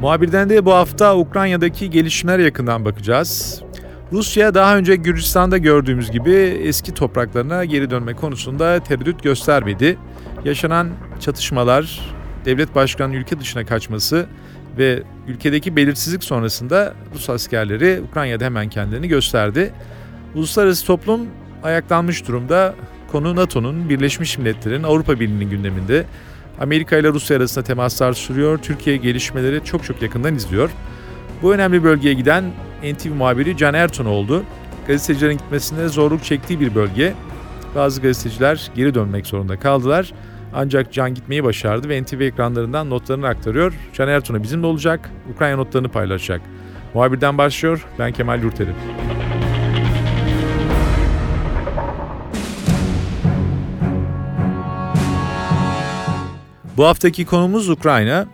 Muhabirden de bu hafta Ukrayna'daki gelişmeler yakından bakacağız. Rusya daha önce Gürcistan'da gördüğümüz gibi eski topraklarına geri dönme konusunda tereddüt göstermedi. Yaşanan çatışmalar, devlet başkanının ülke dışına kaçması ve ülkedeki belirsizlik sonrasında Rus askerleri Ukrayna'da hemen kendilerini gösterdi. Uluslararası toplum ayaklanmış durumda. Konu NATO'nun, Birleşmiş Milletler'in, Avrupa Birliği'nin gündeminde. Amerika ile Rusya arasında temaslar sürüyor. Türkiye gelişmeleri çok çok yakından izliyor. Bu önemli bölgeye giden NTV muhabiri Can Ertun oldu. Gazetecilerin gitmesinde zorluk çektiği bir bölge. Bazı gazeteciler geri dönmek zorunda kaldılar. Ancak Can gitmeyi başardı ve NTV ekranlarından notlarını aktarıyor. Can Ertun'a bizimle olacak, Ukrayna notlarını paylaşacak. Muhabirden başlıyor, ben Kemal Yurteri. Bu haftaki konumuz Ukrayna.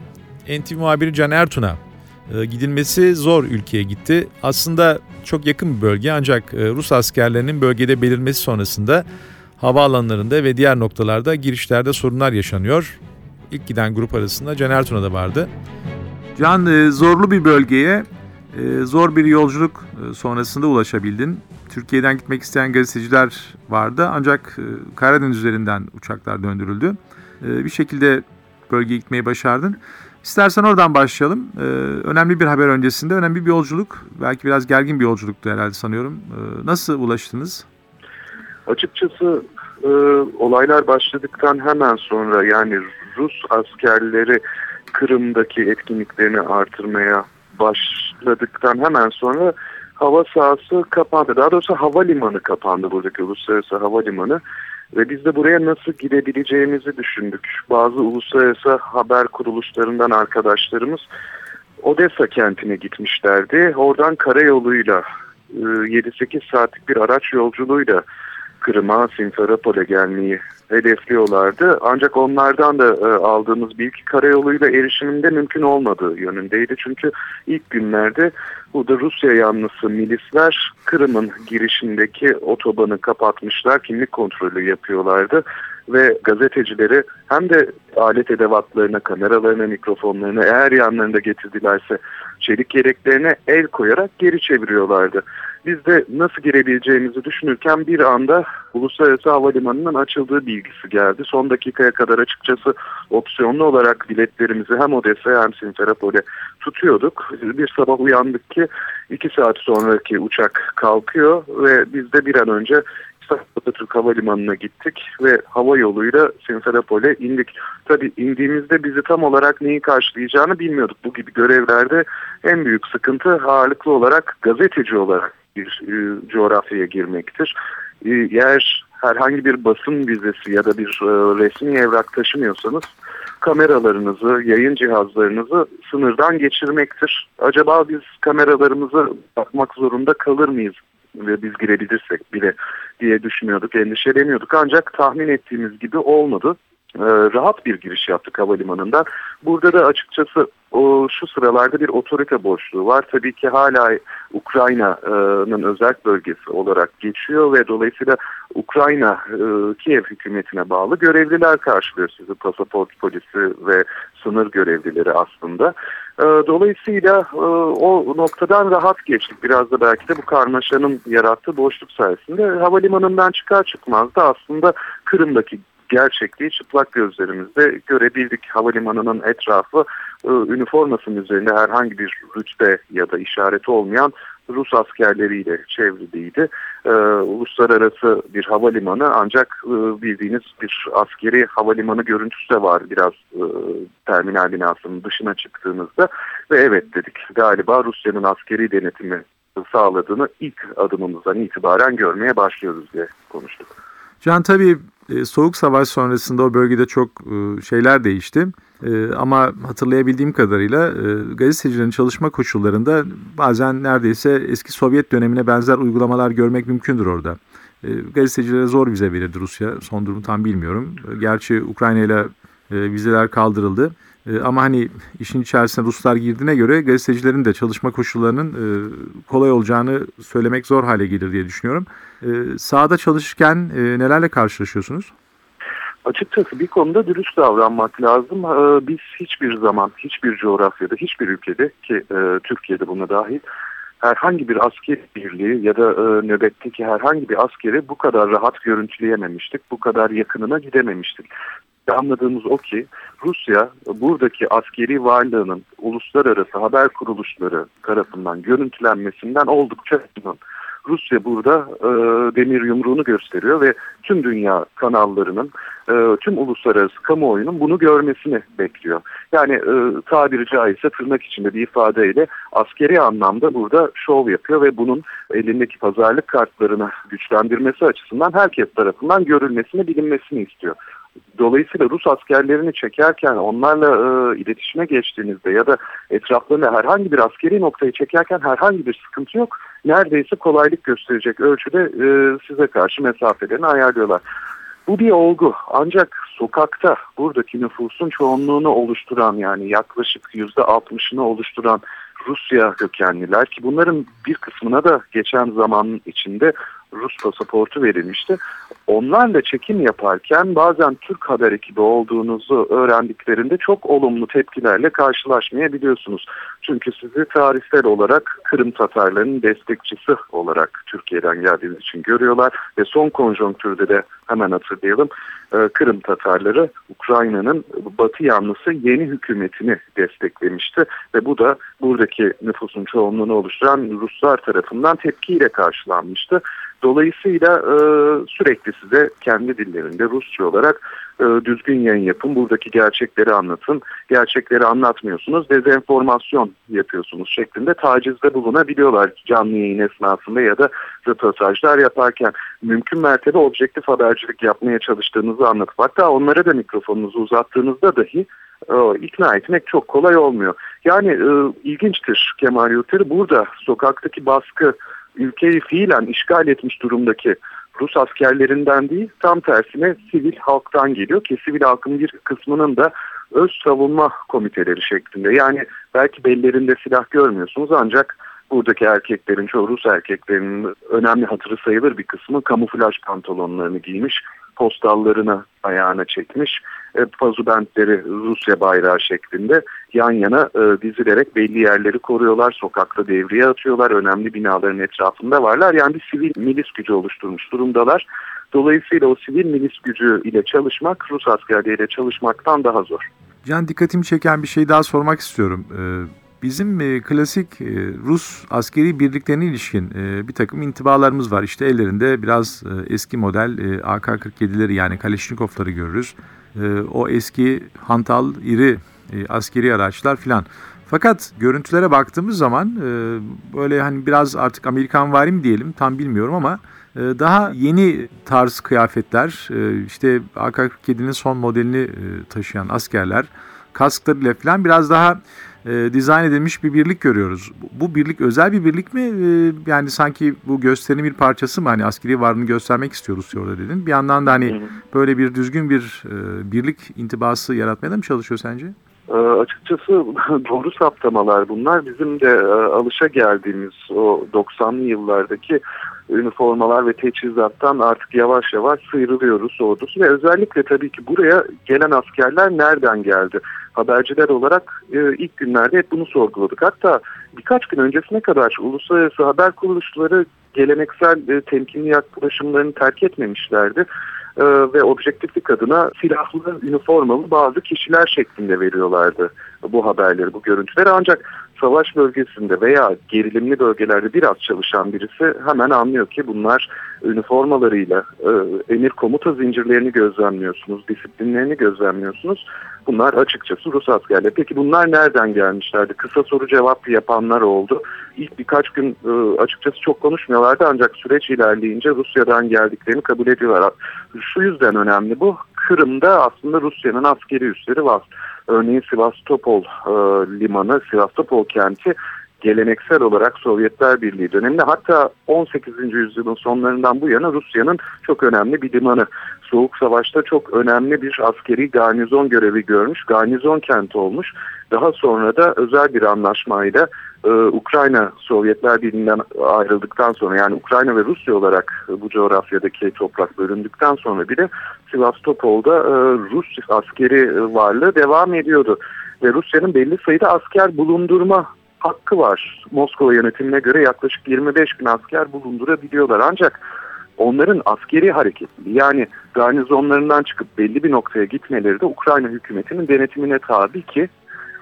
NTV muhabiri Can Ertun'a e, gidilmesi zor ülkeye gitti. Aslında çok yakın bir bölge ancak e, Rus askerlerinin bölgede belirmesi sonrasında havaalanlarında ve diğer noktalarda girişlerde sorunlar yaşanıyor. İlk giden grup arasında Can Ertun'a da vardı. Can e, zorlu bir bölgeye zor bir yolculuk sonrasında ulaşabildin. Türkiye'den gitmek isteyen gazeteciler vardı ancak Karadeniz üzerinden uçaklar döndürüldü. Bir şekilde bölgeye gitmeyi başardın. İstersen oradan başlayalım. Ee, önemli bir haber öncesinde önemli bir yolculuk. Belki biraz gergin bir yolculuktu herhalde sanıyorum. Ee, nasıl ulaştınız? Açıkçası e, olaylar başladıktan hemen sonra yani Rus askerleri Kırım'daki etkinliklerini artırmaya başladıktan hemen sonra hava sahası kapandı. Daha doğrusu havalimanı kapandı buradaki uluslararası havalimanı. Ve biz de buraya nasıl gidebileceğimizi düşündük. Bazı uluslararası haber kuruluşlarından arkadaşlarımız Odessa kentine gitmişlerdi. Oradan karayoluyla 7-8 e, saatlik bir araç yolculuğuyla Kırım'a, Simferopol'e gelmeyi hedefliyorlardı. Ancak onlardan da e, aldığımız bilgi karayoluyla erişiminde mümkün olmadığı yönündeydi. Çünkü ilk günlerde burada Rusya yanlısı milisler Kırım'ın girişindeki otobanı kapatmışlar, kimlik kontrolü yapıyorlardı ve gazetecileri hem de alet edevatlarına, kameralarına, mikrofonlarına eğer yanlarında getirdilerse çelik yeleklerine el koyarak geri çeviriyorlardı. Biz de nasıl girebileceğimizi düşünürken bir anda Uluslararası Havalimanı'nın açıldığı bilgisi geldi. Son dakikaya kadar açıkçası opsiyonlu olarak biletlerimizi hem Odessa hem Simferopol'e tutuyorduk. Bir sabah uyandık ki iki saat sonraki uçak kalkıyor ve biz de bir an önce Atatürk Havalimanı'na gittik ve hava yoluyla Simferopol'e indik. Tabii indiğimizde bizi tam olarak neyi karşılayacağını bilmiyorduk. Bu gibi görevlerde en büyük sıkıntı ağırlıklı olarak gazeteci olarak bir e, coğrafyaya girmektir. E, eğer herhangi bir basın vizesi ya da bir e, resmi evrak taşımıyorsanız kameralarınızı, yayın cihazlarınızı sınırdan geçirmektir. Acaba biz kameralarımızı bakmak zorunda kalır mıyız ve biz girebilirsek bile diye düşünüyorduk, endişeleniyorduk. Ancak tahmin ettiğimiz gibi olmadı. Ee, rahat bir giriş yaptık havalimanından. Burada da açıkçası şu sıralarda bir otorite boşluğu var. Tabii ki hala Ukrayna'nın özel bölgesi olarak geçiyor ve dolayısıyla Ukrayna e, Kiev hükümetine bağlı görevliler karşılıyor sizi pasaport polisi ve sınır görevlileri aslında. E, dolayısıyla e, o noktadan rahat geçtik. Biraz da belki de bu karmaşanın yarattığı boşluk sayesinde havalimanından çıkar çıkmaz da aslında Kırım'daki gerçekliği çıplak gözlerimizde görebildik. Havalimanının etrafı e, üniformasının üzerinde herhangi bir rütbe ya da işareti olmayan Rus askerleriyle çevriliydi. Ee, uluslararası bir havalimanı ancak e, bildiğiniz bir askeri havalimanı görüntüsü de var biraz e, terminal binasının dışına çıktığımızda. Ve evet dedik galiba Rusya'nın askeri denetimi sağladığını ilk adımımızdan itibaren görmeye başlıyoruz diye konuştuk. Can tabii e, Soğuk Savaş sonrasında o bölgede çok e, şeyler değişti. E, ama hatırlayabildiğim kadarıyla gazetecilerin çalışma koşullarında bazen neredeyse eski Sovyet dönemine benzer uygulamalar görmek mümkündür orada. Gazetecilere zor vize verirdi Rusya. Son durumu tam bilmiyorum. Gerçi Ukrayna ile vizeler kaldırıldı. Ama hani işin içerisine Ruslar girdiğine göre gazetecilerin de çalışma koşullarının kolay olacağını söylemek zor hale gelir diye düşünüyorum. Sahada çalışırken nelerle karşılaşıyorsunuz? Açıkçası bir konuda dürüst davranmak lazım. Biz hiçbir zaman, hiçbir coğrafyada, hiçbir ülkede ki Türkiye'de buna dahil herhangi bir asker birliği ya da nöbetteki herhangi bir askeri bu kadar rahat görüntüleyememiştik. Bu kadar yakınına gidememiştik. Anladığımız o ki Rusya buradaki askeri varlığının uluslararası haber kuruluşları tarafından görüntülenmesinden oldukça memnun. Rusya burada e, demir yumruğunu gösteriyor ve tüm dünya kanallarının, e, tüm uluslararası kamuoyunun bunu görmesini bekliyor. Yani e, tabiri caizse tırnak içinde bir ifadeyle askeri anlamda burada şov yapıyor ve bunun elindeki pazarlık kartlarını güçlendirmesi açısından herkes tarafından görülmesini, bilinmesini istiyor. Dolayısıyla Rus askerlerini çekerken onlarla e, iletişime geçtiğinizde ya da etraflarında herhangi bir askeri noktayı çekerken herhangi bir sıkıntı yok. Neredeyse kolaylık gösterecek ölçüde e, size karşı mesafelerini ayarlıyorlar. Bu bir olgu ancak sokakta buradaki nüfusun çoğunluğunu oluşturan yani yaklaşık yüzde altmışını oluşturan Rusya kökenliler ki bunların bir kısmına da geçen zaman içinde Rus pasaportu verilmişti. Onlarla çekim yaparken bazen Türk haber ekibi olduğunuzu öğrendiklerinde çok olumlu tepkilerle karşılaşmayabiliyorsunuz. Çünkü sizi tarihsel olarak Kırım Tatarlarının destekçisi olarak Türkiye'den geldiğiniz için görüyorlar. Ve son konjonktürde de hemen hatırlayalım e, Kırım Tatarları Ukrayna'nın batı yanlısı yeni hükümetini desteklemişti. Ve bu da buradaki nüfusun çoğunluğunu oluşturan Ruslar tarafından tepkiyle karşılanmıştı. Dolayısıyla e, sürekli size kendi dillerinde Rusça olarak e, düzgün yayın yapın, buradaki gerçekleri anlatın, gerçekleri anlatmıyorsunuz, dezenformasyon yapıyorsunuz şeklinde tacizde bulunabiliyorlar canlı yayın esnasında ya da röportajlar yaparken. Mümkün mertebe objektif habercilik yapmaya çalıştığınızı anlatıp hatta onlara da mikrofonunuzu uzattığınızda dahi e, ikna etmek çok kolay olmuyor. Yani e, ilginçtir Kemal Yurteri burada sokaktaki baskı ülkeyi fiilen işgal etmiş durumdaki Rus askerlerinden değil tam tersine sivil halktan geliyor ki sivil halkın bir kısmının da öz savunma komiteleri şeklinde. Yani belki bellerinde silah görmüyorsunuz ancak buradaki erkeklerin çoğu Rus erkeklerinin önemli hatırı sayılır bir kısmı kamuflaj pantolonlarını giymiş postallarını ayağına çekmiş. E, pazubentleri Rusya bayrağı şeklinde yan yana e, dizilerek belli yerleri koruyorlar. Sokakta devriye atıyorlar. Önemli binaların etrafında varlar. Yani bir sivil milis gücü oluşturmuş durumdalar. Dolayısıyla o sivil milis gücü ile çalışmak Rus askerleriyle çalışmaktan daha zor. Can dikkatimi çeken bir şey daha sormak istiyorum. Ee, Bizim e, klasik e, Rus askeri birliklerine ilişkin e, bir takım intibalarımız var. İşte ellerinde biraz e, eski model e, AK-47'leri yani Kalashnikovları görürüz. E, o eski hantal, iri e, askeri araçlar filan. Fakat görüntülere baktığımız zaman e, böyle hani biraz artık Amerikan vari mi diyelim tam bilmiyorum ama e, daha yeni tarz kıyafetler, e, işte AK-47'nin son modelini e, taşıyan askerler, kasklarıyla falan biraz daha e, dizayn edilmiş bir birlik görüyoruz. Bu birlik özel bir birlik mi? E, yani sanki bu gösterinin bir parçası mı? Hani askeri varlığını göstermek istiyoruz orada dedin. Bir yandan da hani böyle bir düzgün bir e, birlik intibası yaratmaya da mı çalışıyor sence? E, açıkçası doğru saptamalar bunlar. Bizim de e, alışa geldiğimiz o 90'lı yıllardaki üniformalar ve teçhizattan artık yavaş yavaş sıyrılıyoruz ordusu ve özellikle tabii ki buraya gelen askerler nereden geldi? Haberciler olarak e, ilk günlerde hep bunu sorguladık. Hatta birkaç gün öncesine kadar uluslararası haber kuruluşları geleneksel e, temkinli yaklaşımlarını terk etmemişlerdi e, ve objektiflik adına silahlı, üniformalı bazı kişiler şeklinde veriyorlardı bu haberleri, bu görüntüleri. Ancak savaş bölgesinde veya gerilimli bölgelerde biraz çalışan birisi hemen anlıyor ki bunlar üniformalarıyla e, emir komuta zincirlerini gözlemliyorsunuz, disiplinlerini gözlemliyorsunuz. Bunlar açıkçası Rus askerleri. Peki bunlar nereden gelmişlerdi? Kısa soru cevap yapanlar oldu. İlk birkaç gün e, açıkçası çok konuşmuyorlardı ancak süreç ilerleyince Rusya'dan geldiklerini kabul ediyorlar. Şu yüzden önemli bu. Kırım'da aslında Rusya'nın askeri üsleri var. Örneğin Sivastopol e, limanı, Sivastopol kenti geleneksel olarak Sovyetler Birliği döneminde hatta 18. yüzyılın sonlarından bu yana Rusya'nın çok önemli bir limanı. Soğuk Savaş'ta çok önemli bir askeri garnizon görevi görmüş, garnizon kenti olmuş. Daha sonra da özel bir anlaşmayla e, Ukrayna Sovyetler Birliği'nden ayrıldıktan sonra yani Ukrayna ve Rusya olarak bu coğrafyadaki toprak bölündükten sonra bile Sivastopol'da e, Rus askeri varlığı devam ediyordu. Ve Rusya'nın belli sayıda asker bulundurma hakkı var. Moskova yönetimine göre yaklaşık 25 bin asker bulundurabiliyorlar. Ancak onların askeri hareketli yani garnizonlarından çıkıp belli bir noktaya gitmeleri de Ukrayna hükümetinin denetimine tabi ki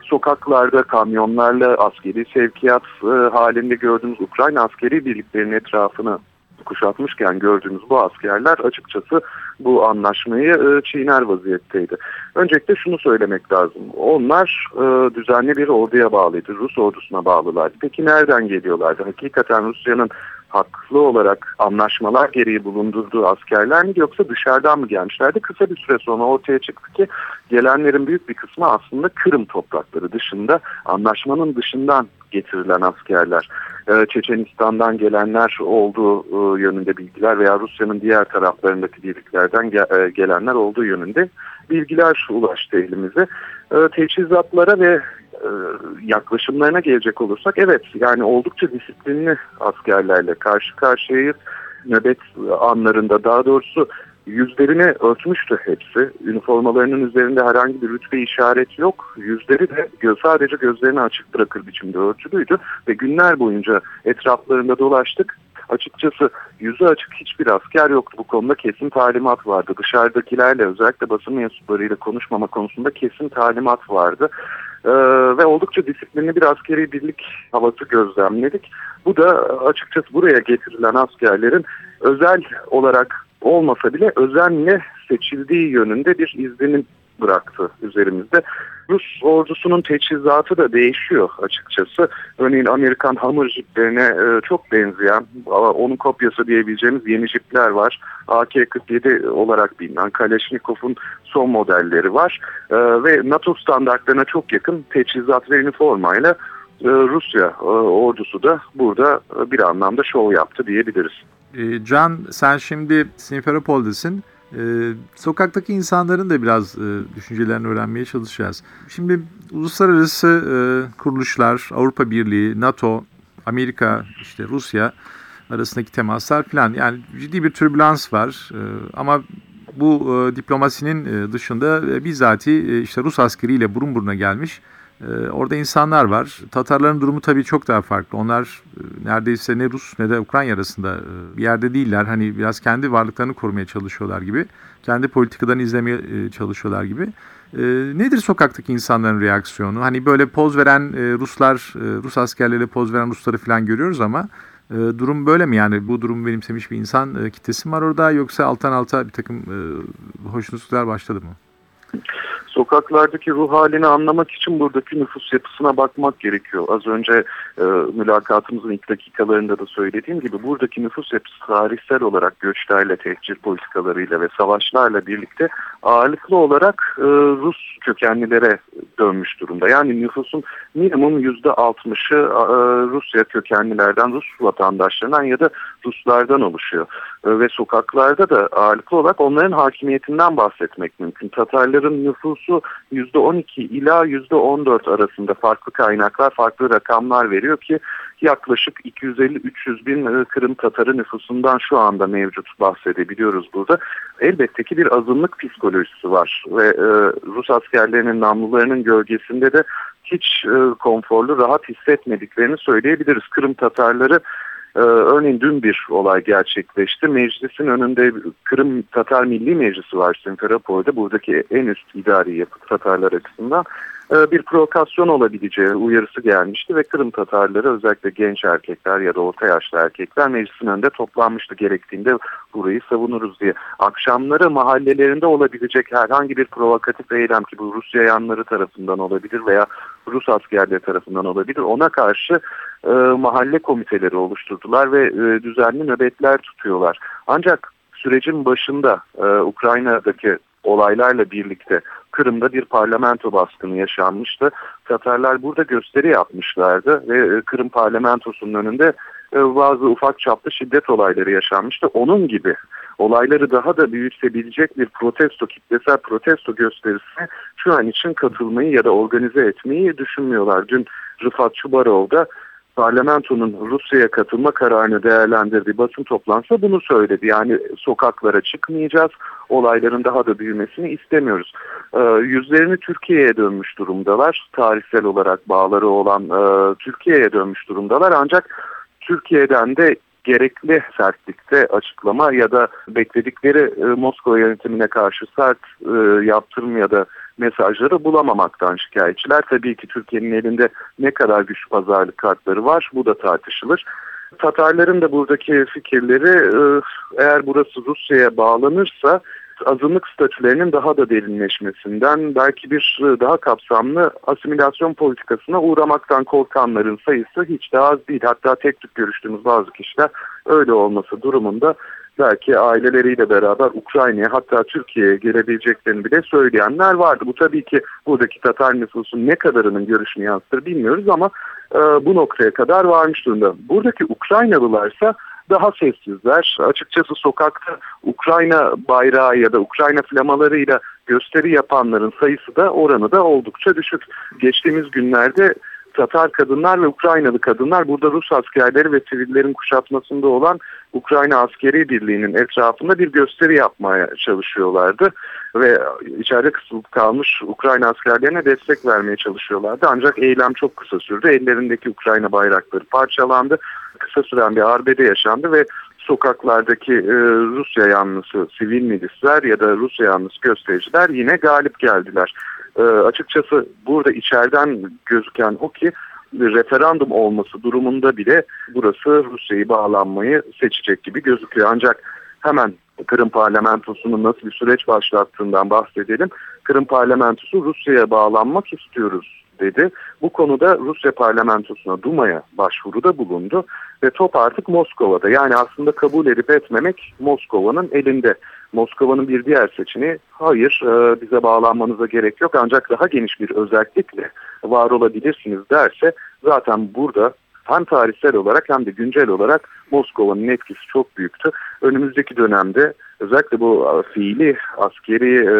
sokaklarda kamyonlarla askeri sevkiyat e, halinde gördüğümüz Ukrayna askeri birliklerinin etrafını kuşatmışken gördüğümüz bu askerler açıkçası bu anlaşmayı e, çiğner vaziyetteydi. Öncelikle şunu söylemek lazım. Onlar e, düzenli bir orduya bağlıydı. Rus ordusuna bağlılardı. Peki nereden geliyorlardı? Hakikaten Rusya'nın haklı olarak anlaşmalar gereği bulundurduğu askerler mi yoksa dışarıdan mı gelmişlerdi? Kısa bir süre sonra ortaya çıktı ki gelenlerin büyük bir kısmı aslında Kırım toprakları dışında anlaşmanın dışından getirilen askerler. Ee, Çeçenistan'dan gelenler olduğu e, yönünde bilgiler veya Rusya'nın diğer taraflarındaki birliklerden e, gelenler olduğu yönünde bilgiler ulaştı elimize. Ee, teçhizatlara ve e, yaklaşımlarına gelecek olursak evet yani oldukça disiplinli askerlerle karşı karşıyayız. Nöbet anlarında daha doğrusu yüzlerini örtmüştü hepsi. Üniformalarının üzerinde herhangi bir rütbe işaret yok. Yüzleri de sadece gözlerini açık bırakır biçimde örtülüydü ve günler boyunca etraflarında dolaştık. Açıkçası yüzü açık hiçbir asker yoktu. Bu konuda kesin talimat vardı. Dışarıdakilerle özellikle basın mensuplarıyla konuşmama konusunda kesin talimat vardı. Ee, ve oldukça disiplinli bir askeri birlik havası gözlemledik. Bu da açıkçası buraya getirilen askerlerin özel olarak olmasa bile özenle seçildiği yönünde bir izlenim bıraktı üzerimizde. Rus ordusunun teçhizatı da değişiyor açıkçası. Örneğin Amerikan Hammer jiplerine e, çok benzeyen, onun kopyası diyebileceğimiz yeni jipler var. AK-47 olarak bilinen Kalashnikov'un son modelleri var. E, ve NATO standartlarına çok yakın teçhizat ve üniformayla e, Rusya e, ordusu da burada e, bir anlamda şov yaptı diyebiliriz. E, Can sen şimdi Simferopol'desin. Ee, sokaktaki insanların da biraz e, düşüncelerini öğrenmeye çalışacağız. Şimdi uluslararası e, kuruluşlar, Avrupa Birliği, NATO, Amerika, işte Rusya arasındaki temaslar falan yani ciddi bir türbülans var. E, ama bu e, diplomasinin e, dışında e, bizzati e, işte Rus askeriyle burun buruna gelmiş orada insanlar var. Tatarların durumu tabii çok daha farklı. Onlar e, neredeyse ne Rus ne de Ukrayna arasında e, bir yerde değiller. Hani biraz kendi varlıklarını korumaya çalışıyorlar gibi. Kendi politikadan izlemeye e, çalışıyorlar gibi. Nedir sokaktaki insanların reaksiyonu? Hani böyle poz veren Ruslar, Rus askerleriyle poz veren Rusları falan görüyoruz ama durum böyle mi? Yani bu durumu benimsemiş bir insan kitlesi mi var orada yoksa alttan alta bir takım hoşnutsuzluklar başladı mı? Sokaklardaki ruh halini anlamak için buradaki nüfus yapısına bakmak gerekiyor. Az önce e, mülakatımızın ilk dakikalarında da söylediğim gibi buradaki nüfus yapısı tarihsel olarak göçlerle, tehcir politikalarıyla ve savaşlarla birlikte ağırlıklı olarak e, Rus kökenlilere dönmüş durumda. Yani nüfusun minimum yüzde altmışı e, Rusya kökenlilerden, Rus vatandaşlarından ya da Ruslardan oluşuyor. E, ve sokaklarda da ağırlıklı olarak onların hakimiyetinden bahsetmek mümkün. Tatarların nüfusu yüzde 12 ila yüzde 14 arasında farklı kaynaklar, farklı rakamlar veriyor ki yaklaşık 250-300 bin e, Kırım Tatarı nüfusundan şu anda mevcut bahsedebiliyoruz burada. Elbette ki bir azınlık psikolojisi var ve e, Rus askerlerinin namlularının gölgesinde de hiç e, konforlu, rahat hissetmediklerini söyleyebiliriz. Kırım Tatarları ee, örneğin dün bir olay gerçekleşti. Meclisin önünde Kırım Tatar Milli Meclisi var Simferopol'de. Buradaki en üst idari yapı Tatarlar açısından. E, bir provokasyon olabileceği uyarısı gelmişti ve Kırım Tatarları özellikle genç erkekler ya da orta yaşlı erkekler meclisin önünde toplanmıştı gerektiğinde burayı savunuruz diye. Akşamları mahallelerinde olabilecek herhangi bir provokatif eylem ki bu Rusya yanları tarafından olabilir veya Rus askerleri tarafından olabilir ona karşı e, mahalle komiteleri oluşturdular ve e, düzenli nöbetler tutuyorlar. Ancak sürecin başında e, Ukrayna'daki olaylarla birlikte Kırım'da bir parlamento baskını yaşanmıştı. Tatarlar burada gösteri yapmışlardı ve e, Kırım parlamentosunun önünde e, bazı ufak çaplı şiddet olayları yaşanmıştı. Onun gibi olayları daha da büyütebilecek bir protesto, kitlesel protesto gösterisine şu an için katılmayı ya da organize etmeyi düşünmüyorlar. Dün Rıfat Çubarov da parlamentonun Rusya'ya katılma kararını değerlendirdiği basın toplantısı bunu söyledi. Yani sokaklara çıkmayacağız, olayların daha da büyümesini istemiyoruz. Ee, yüzlerini Türkiye'ye dönmüş durumdalar. Tarihsel olarak bağları olan e, Türkiye'ye dönmüş durumdalar. Ancak Türkiye'den de gerekli sertlikte açıklama ya da bekledikleri e, Moskova yönetimine karşı sert e, yaptırım ya da mesajları bulamamaktan şikayetçiler. Tabii ki Türkiye'nin elinde ne kadar güç pazarlık kartları var bu da tartışılır. Tatarların da buradaki fikirleri e, eğer burası Rusya'ya bağlanırsa azınlık statülerinin daha da derinleşmesinden belki bir e, daha kapsamlı asimilasyon politikasına uğramaktan korkanların sayısı hiç de az değil. Hatta tek tük görüştüğümüz bazı kişiler öyle olması durumunda belki aileleriyle beraber Ukrayna'ya hatta Türkiye'ye gelebileceklerini bile söyleyenler vardı. Bu tabii ki buradaki Tatar nüfusun ne kadarının görüşünü yansıtır bilmiyoruz ama e, bu noktaya kadar varmış durumda. Buradaki Ukraynalılarsa daha sessizler. Açıkçası sokakta Ukrayna bayrağı ya da Ukrayna flamalarıyla gösteri yapanların sayısı da oranı da oldukça düşük. Geçtiğimiz günlerde Tatar kadınlar ve Ukraynalı kadınlar burada Rus askerleri ve sivillerin kuşatmasında olan Ukrayna Askeri Birliği'nin etrafında bir gösteri yapmaya çalışıyorlardı ve içeride kısılıp kalmış Ukrayna askerlerine destek vermeye çalışıyorlardı. Ancak eylem çok kısa sürdü. Ellerindeki Ukrayna bayrakları parçalandı. Kısa süren bir arbede yaşandı ve sokaklardaki e, Rusya yanlısı sivil milisler ya da Rusya yanlısı göstericiler yine galip geldiler. E, açıkçası burada içeriden gözüken o ki bir referandum olması durumunda bile burası Rusya'yı bağlanmayı seçecek gibi gözüküyor. Ancak hemen Kırım parlamentosunun nasıl bir süreç başlattığından bahsedelim. Kırım parlamentosu Rusya'ya bağlanmak istiyoruz dedi. Bu konuda Rusya parlamentosuna Duma'ya başvuruda bulundu ve top artık Moskova'da. Yani aslında kabul edip etmemek Moskova'nın elinde. Moskova'nın bir diğer seçeneği hayır e, bize bağlanmanıza gerek yok ancak daha geniş bir özellikle var olabilirsiniz derse zaten burada hem tarihsel olarak hem de güncel olarak Moskova'nın etkisi çok büyüktü. Önümüzdeki dönemde özellikle bu fiili askeri e,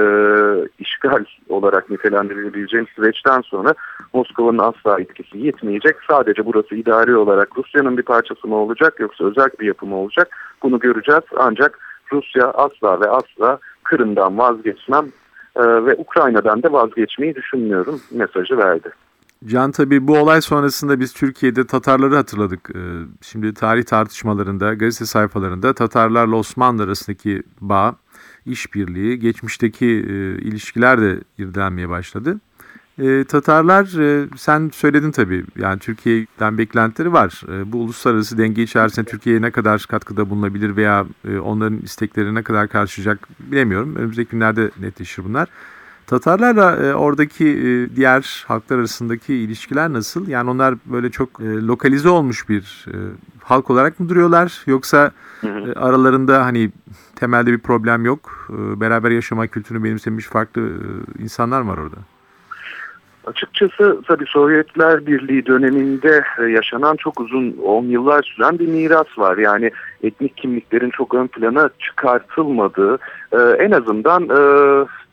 işgal olarak nitelendirilebileceğim süreçten sonra Moskova'nın asla etkisi yetmeyecek. Sadece burası idari olarak Rusya'nın bir parçası mı olacak yoksa özel bir yapımı olacak bunu göreceğiz. Ancak Rusya asla ve asla Kırım'dan vazgeçmem e, ve Ukrayna'dan da vazgeçmeyi düşünmüyorum mesajı verdi. Can tabii bu olay sonrasında biz Türkiye'de Tatarları hatırladık. Ee, şimdi tarih tartışmalarında, gazete sayfalarında Tatarlarla Osmanlı arasındaki bağ, işbirliği, geçmişteki e, ilişkiler de irdelenmeye başladı. E, Tatarlar e, sen söyledin tabii yani Türkiye'den beklentileri var. E, bu uluslararası denge içerisinde Türkiye'ye ne kadar katkıda bulunabilir veya e, onların istekleri ne kadar karşılayacak bilemiyorum. Önümüzdeki günlerde netleşir bunlar. Tatarlarla e, oradaki e, diğer halklar arasındaki ilişkiler nasıl? Yani onlar böyle çok e, lokalize olmuş bir e, halk olarak mı duruyorlar? Yoksa e, aralarında hani temelde bir problem yok. E, beraber yaşama kültürünü benimsemiş farklı e, insanlar var orada. Açıkçası tabii Sovyetler Birliği döneminde e, yaşanan çok uzun 10 yıllar süren bir miras var. Yani etnik kimliklerin çok ön plana çıkartılmadığı e, en azından e,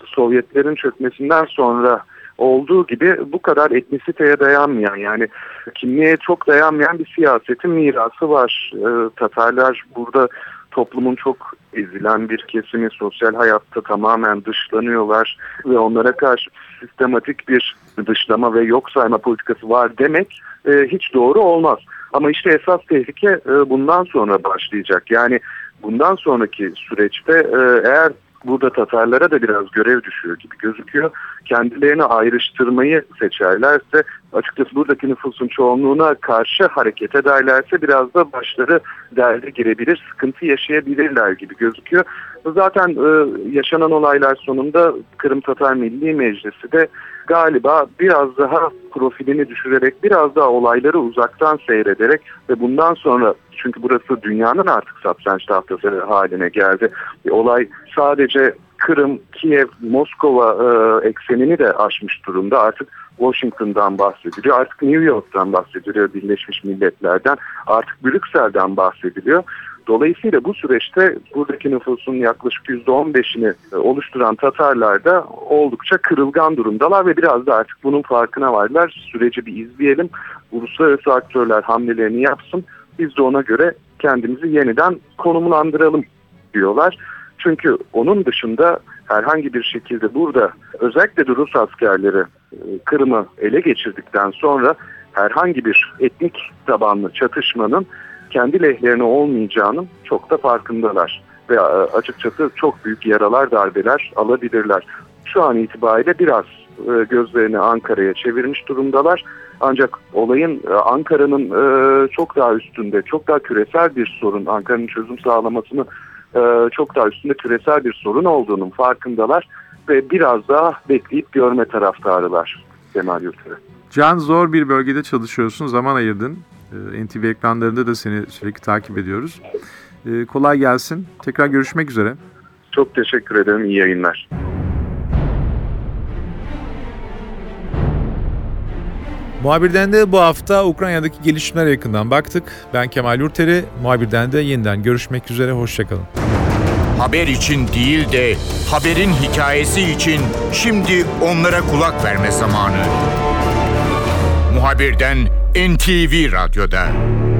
Sovyetlerin çökmesinden sonra olduğu gibi bu kadar etnisiteye dayanmayan yani kimliğe çok dayanmayan bir siyasetin mirası var. Tatarlar burada toplumun çok ezilen bir kesimi sosyal hayatta tamamen dışlanıyorlar ve onlara karşı sistematik bir dışlama ve yok sayma politikası var demek e, hiç doğru olmaz. Ama işte esas tehlike e, bundan sonra başlayacak. Yani bundan sonraki süreçte e, eğer burada Tatarlara da biraz görev düşüyor gibi gözüküyor. Kendilerini ayrıştırmayı seçerlerse açıkçası buradaki nüfusun çoğunluğuna karşı hareket ederlerse biraz da başları derde girebilir, sıkıntı yaşayabilirler gibi gözüküyor. Zaten e, yaşanan olaylar sonunda Kırım Tatar Milli Meclisi de galiba biraz daha profilini düşürerek, biraz daha olayları uzaktan seyrederek ve bundan sonra çünkü burası dünyanın artık satranç tahtası haline geldi. E, olay sadece Kırım, Kiev, Moskova e, eksenini de aşmış durumda. Artık Washington'dan bahsediliyor. Artık New York'tan bahsediliyor. Birleşmiş Milletler'den. Artık Brüksel'den bahsediliyor. Dolayısıyla bu süreçte buradaki nüfusun yaklaşık %15'ini e, oluşturan Tatarlar da oldukça kırılgan durumdalar ve biraz da artık bunun farkına varlar. Süreci bir izleyelim. Uluslararası aktörler hamlelerini yapsın. Biz de ona göre kendimizi yeniden konumlandıralım diyorlar. Çünkü onun dışında herhangi bir şekilde burada özellikle de Rus askerleri e, Kırım'ı ele geçirdikten sonra herhangi bir etnik tabanlı çatışmanın kendi lehlerine olmayacağının çok da farkındalar. Ve e, açıkçası çok büyük yaralar, darbeler alabilirler. Şu an itibariyle biraz e, gözlerini Ankara'ya çevirmiş durumdalar. Ancak olayın e, Ankara'nın çok daha üstünde, çok daha küresel bir sorun, Ankara'nın çözüm sağlamasını çok daha üstünde küresel bir sorun olduğunun farkındalar ve biraz daha bekleyip görme taraftarılar Kemal Yurtsever. Can zor bir bölgede çalışıyorsun, zaman ayırdın. Ee, NTV ekranlarında da seni sürekli takip ediyoruz. Ee, kolay gelsin. Tekrar görüşmek üzere. Çok teşekkür ederim, iyi yayınlar. Muhabirden de bu hafta Ukrayna'daki gelişmeler yakından baktık. Ben Kemal Yurteri. Muhabirden de yeniden görüşmek üzere. Hoşçakalın. Haber için değil de haberin hikayesi için şimdi onlara kulak verme zamanı. Muhabirden NTV Radyo'da.